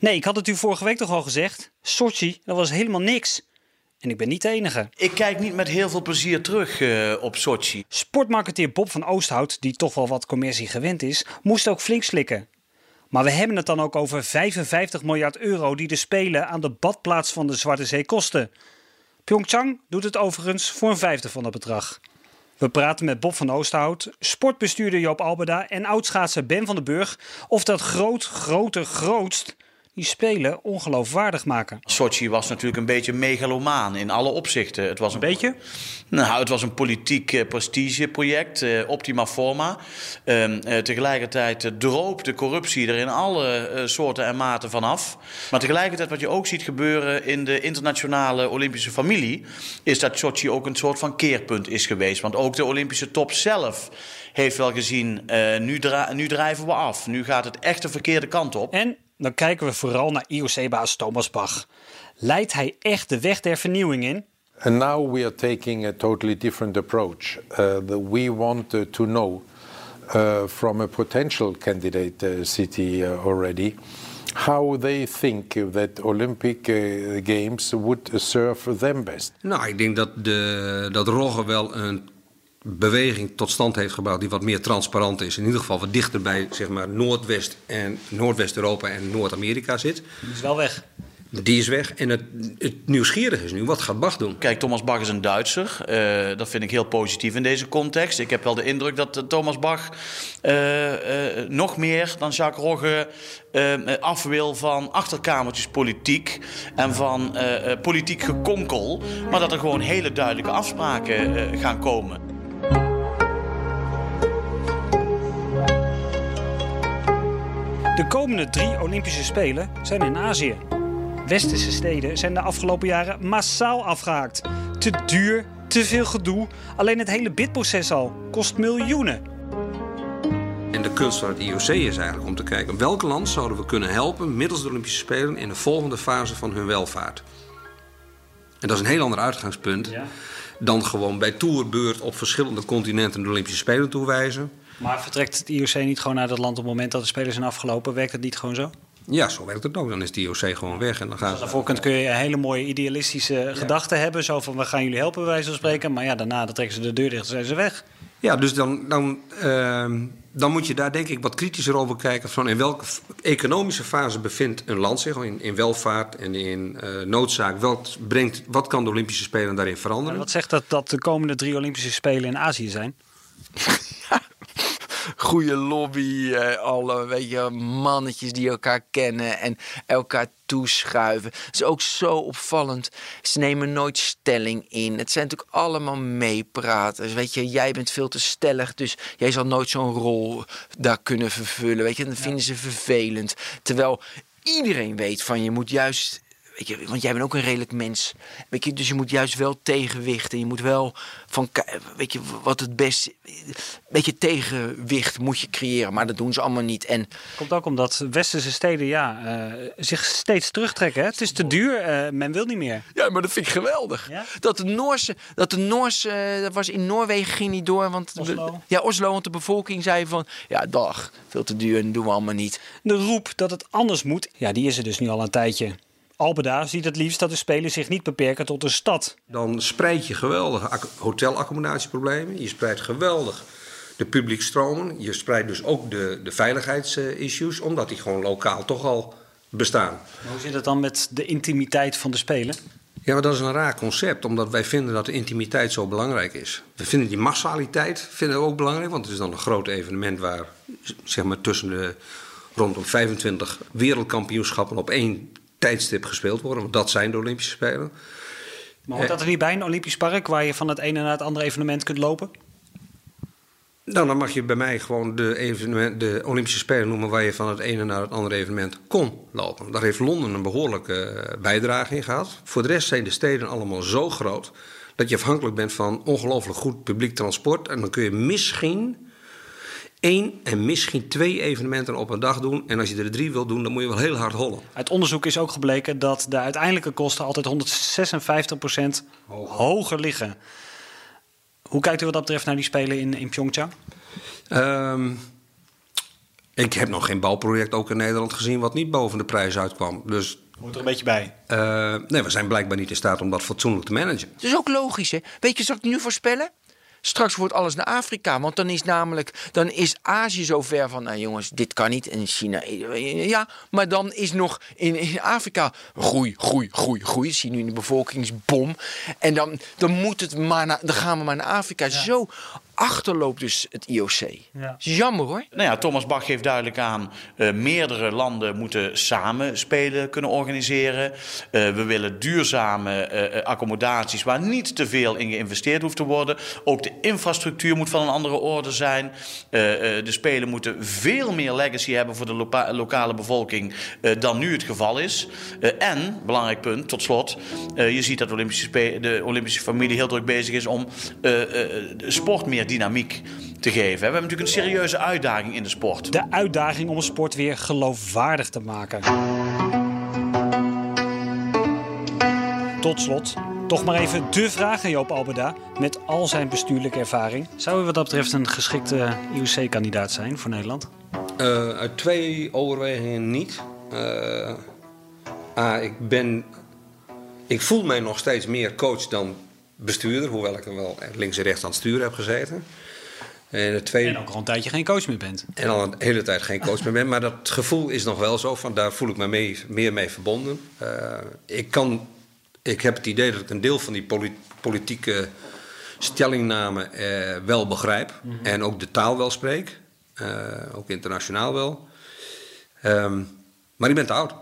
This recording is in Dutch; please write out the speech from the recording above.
Nee, ik had het u vorige week toch al gezegd. Sochi, dat was helemaal niks. En ik ben niet de enige. Ik kijk niet met heel veel plezier terug uh, op Sochi. Sportmarketeer Bob van Oosthout, die toch wel wat commercie gewend is, moest ook flink slikken. Maar we hebben het dan ook over 55 miljard euro die de Spelen aan de badplaats van de Zwarte Zee kosten. Pyeongchang doet het overigens voor een vijfde van dat bedrag. We praten met Bob van Oosthout, sportbestuurder Joop Albeda en oudschaatser Ben van den Burg of dat groot, grote, grootst die Spelen ongeloofwaardig maken. Sochi was natuurlijk een beetje megalomaan in alle opzichten. Het was een, beetje? Nou, het was een politiek uh, prestigeproject, uh, optima forma. Uh, tegelijkertijd droop de corruptie er in alle soorten en maten vanaf. Maar tegelijkertijd wat je ook ziet gebeuren in de internationale Olympische familie... is dat Sochi ook een soort van keerpunt is geweest. Want ook de Olympische top zelf heeft wel gezien... nu, nu drijven we af, nu gaat het echt de verkeerde kant op. En dan kijken we vooral naar IOC-baas Thomas Bach. Leidt hij echt de weg der vernieuwing in? And now we are taking a totally different approach. Uh, we want uh, to know uh, from a potential candidate uh, city uh, already how they think that Olympic uh, Games would serve them best. Nou, ik denk dat, de, dat Rogge wel een beweging tot stand heeft gebouwd die wat meer transparant is. In ieder geval wat dichter bij zeg maar, Noordwest- en Noordwest-Europa en Noord-Amerika zit. Die is wel weg. Die is weg. En het, het nieuwsgierige is nu, wat gaat Bach doen? Kijk, Thomas Bach is een Duitser. Uh, dat vind ik heel positief in deze context. Ik heb wel de indruk dat uh, Thomas Bach uh, nog meer dan Jacques Rogge af wil van achterkamertjes politiek en van politiek gekonkel. Maar dat er gewoon hele duidelijke afspraken gaan komen. De komende drie Olympische Spelen zijn in Azië. Westerse steden zijn de afgelopen jaren massaal afgehaakt. Te duur, te veel gedoe. Alleen het hele bidproces al kost miljoenen. En de kunst van het IOC is eigenlijk om te kijken... welk land zouden we kunnen helpen middels de Olympische Spelen... in de volgende fase van hun welvaart. En dat is een heel ander uitgangspunt... Ja. dan gewoon bij toerbeurt op verschillende continenten de Olympische Spelen toewijzen... Maar vertrekt het IOC niet gewoon naar dat land op het moment dat de spelers zijn afgelopen? Werkt het niet gewoon zo? Ja, zo werkt het ook. Dan is het IOC gewoon weg. En dan gaan dus daarvoor kunt, kun je een hele mooie idealistische gedachten hebben. Zo van, we gaan jullie helpen, bij wijze van spreken. Maar ja, daarna dan trekken ze de deur dicht en zijn ze weg. Ja, dus dan, dan, uh, dan moet je daar denk ik wat kritischer over kijken. Van in welke economische fase bevindt een land zich? In, in welvaart en in uh, noodzaak. Wat, brengt, wat kan de Olympische Spelen daarin veranderen? En wat zegt dat dat de komende drie Olympische Spelen in Azië zijn? goede lobby. Eh, alle weet je, mannetjes die elkaar kennen en elkaar toeschuiven. Het is ook zo opvallend. Ze nemen nooit stelling in. Het zijn natuurlijk allemaal meepraters. Weet je, jij bent veel te stellig, dus jij zal nooit zo'n rol daar kunnen vervullen. Weet je, dan vinden ze vervelend. Terwijl iedereen weet van je moet juist Weet je, want jij bent ook een redelijk mens. Weet je, dus je moet juist wel tegenwichten. Je moet wel van, weet je, wat het beste. Een beetje tegenwicht moet je creëren. Maar dat doen ze allemaal niet. En, Komt ook omdat westerse steden ja, uh, zich steeds terugtrekken. Hè? Het is te duur, uh, men wil niet meer. Ja, maar dat vind ik geweldig. Ja? Dat de Noorse, dat de Noorse, uh, dat was in Noorwegen ging niet door. Want Oslo. ja, Oslo, want de bevolking zei van, ja, dag, veel te duur en doen we allemaal niet. De roep dat het anders moet, ja, die is er dus nu al een tijdje. Albeda ziet het liefst dat de spelers zich niet beperken tot een stad. Dan spreid je geweldig hotelaccommodatieproblemen. Je spreidt geweldig de publiekstromen. Je spreidt dus ook de, de veiligheidsissues, omdat die gewoon lokaal toch al bestaan. Maar hoe zit het dan met de intimiteit van de spelen? Ja, maar dat is een raar concept, omdat wij vinden dat de intimiteit zo belangrijk is. We vinden die massaliteit vinden we ook belangrijk, want het is dan een groot evenement waar zeg maar, tussen de rondom 25 wereldkampioenschappen op één tijdstip gespeeld worden. Want dat zijn de Olympische Spelen. Maar hoort dat er niet bij, een Olympisch park... waar je van het ene naar het andere evenement kunt lopen? Nou, dan mag je bij mij gewoon de, evenement, de Olympische Spelen noemen... waar je van het ene naar het andere evenement kon lopen. Daar heeft Londen een behoorlijke eh, bijdrage in gehad. Voor de rest zijn de steden allemaal zo groot... dat je afhankelijk bent van ongelooflijk goed publiek transport. En dan kun je misschien één en misschien twee evenementen op een dag doen. En als je er drie wil doen, dan moet je wel heel hard hollen. Uit onderzoek is ook gebleken dat de uiteindelijke kosten altijd 156% hoger, hoger liggen. Hoe kijkt u wat dat betreft naar die Spelen in, in Pyeongchang? Um, Ik heb nog geen bouwproject ook in Nederland gezien wat niet boven de prijs uitkwam. Dus Moet er een beetje bij. eh, nee, we zijn blijkbaar niet in staat om dat fatsoenlijk te managen. Het is ook logisch, hè? Weet je, zal ik nu voorspellen? Straks wordt alles naar Afrika, want dan is namelijk dan is Azië zo ver van, nou jongens, dit kan niet. En China, ja, maar dan is nog in, in Afrika groei, groei, groei, groei. Zie je nu de bevolkingsbom. En dan, dan moet het maar, naar, dan gaan we maar naar Afrika. Zo achterloopt dus het IOC. Ja. Is jammer hoor. Nou ja, Thomas Bach geeft duidelijk aan, eh, meerdere landen moeten samen spelen kunnen organiseren. Eh, we willen duurzame eh, accommodaties waar niet te veel in geïnvesteerd hoeft te worden. Ook de infrastructuur moet van een andere orde zijn. Eh, eh, de spelen moeten veel meer legacy hebben voor de lokale bevolking eh, dan nu het geval is. Eh, en, belangrijk punt, tot slot, eh, je ziet dat de Olympische, de Olympische familie heel druk bezig is om eh, eh, de sport meer dynamiek te geven. We hebben natuurlijk een serieuze uitdaging in de sport. De uitdaging om sport weer geloofwaardig te maken. Tot slot, toch maar even de vraag aan Joop Albeda. Met al zijn bestuurlijke ervaring. Zou u wat dat betreft een geschikte IOC-kandidaat zijn voor Nederland? Eh, uit twee overwegingen niet. Eh, A, ik ben... Ik voel mij nog steeds meer coach dan bestuurder. Hoewel ik er wel links en rechts aan het sturen heb gezeten. En het tweede... En ook al een tijdje geen coach meer bent. En al een hele tijd geen coach meer ben. Maar dat gevoel is nog wel zo. Van, daar voel ik me mee, meer mee verbonden. Eh, ik, kan, ik heb het idee dat ik een deel van die poli- politieke stellingname eh, wel begrijp. En ook de taal wel spreek. Eh, ook internationaal wel. Ehm, maar ik ben te oud.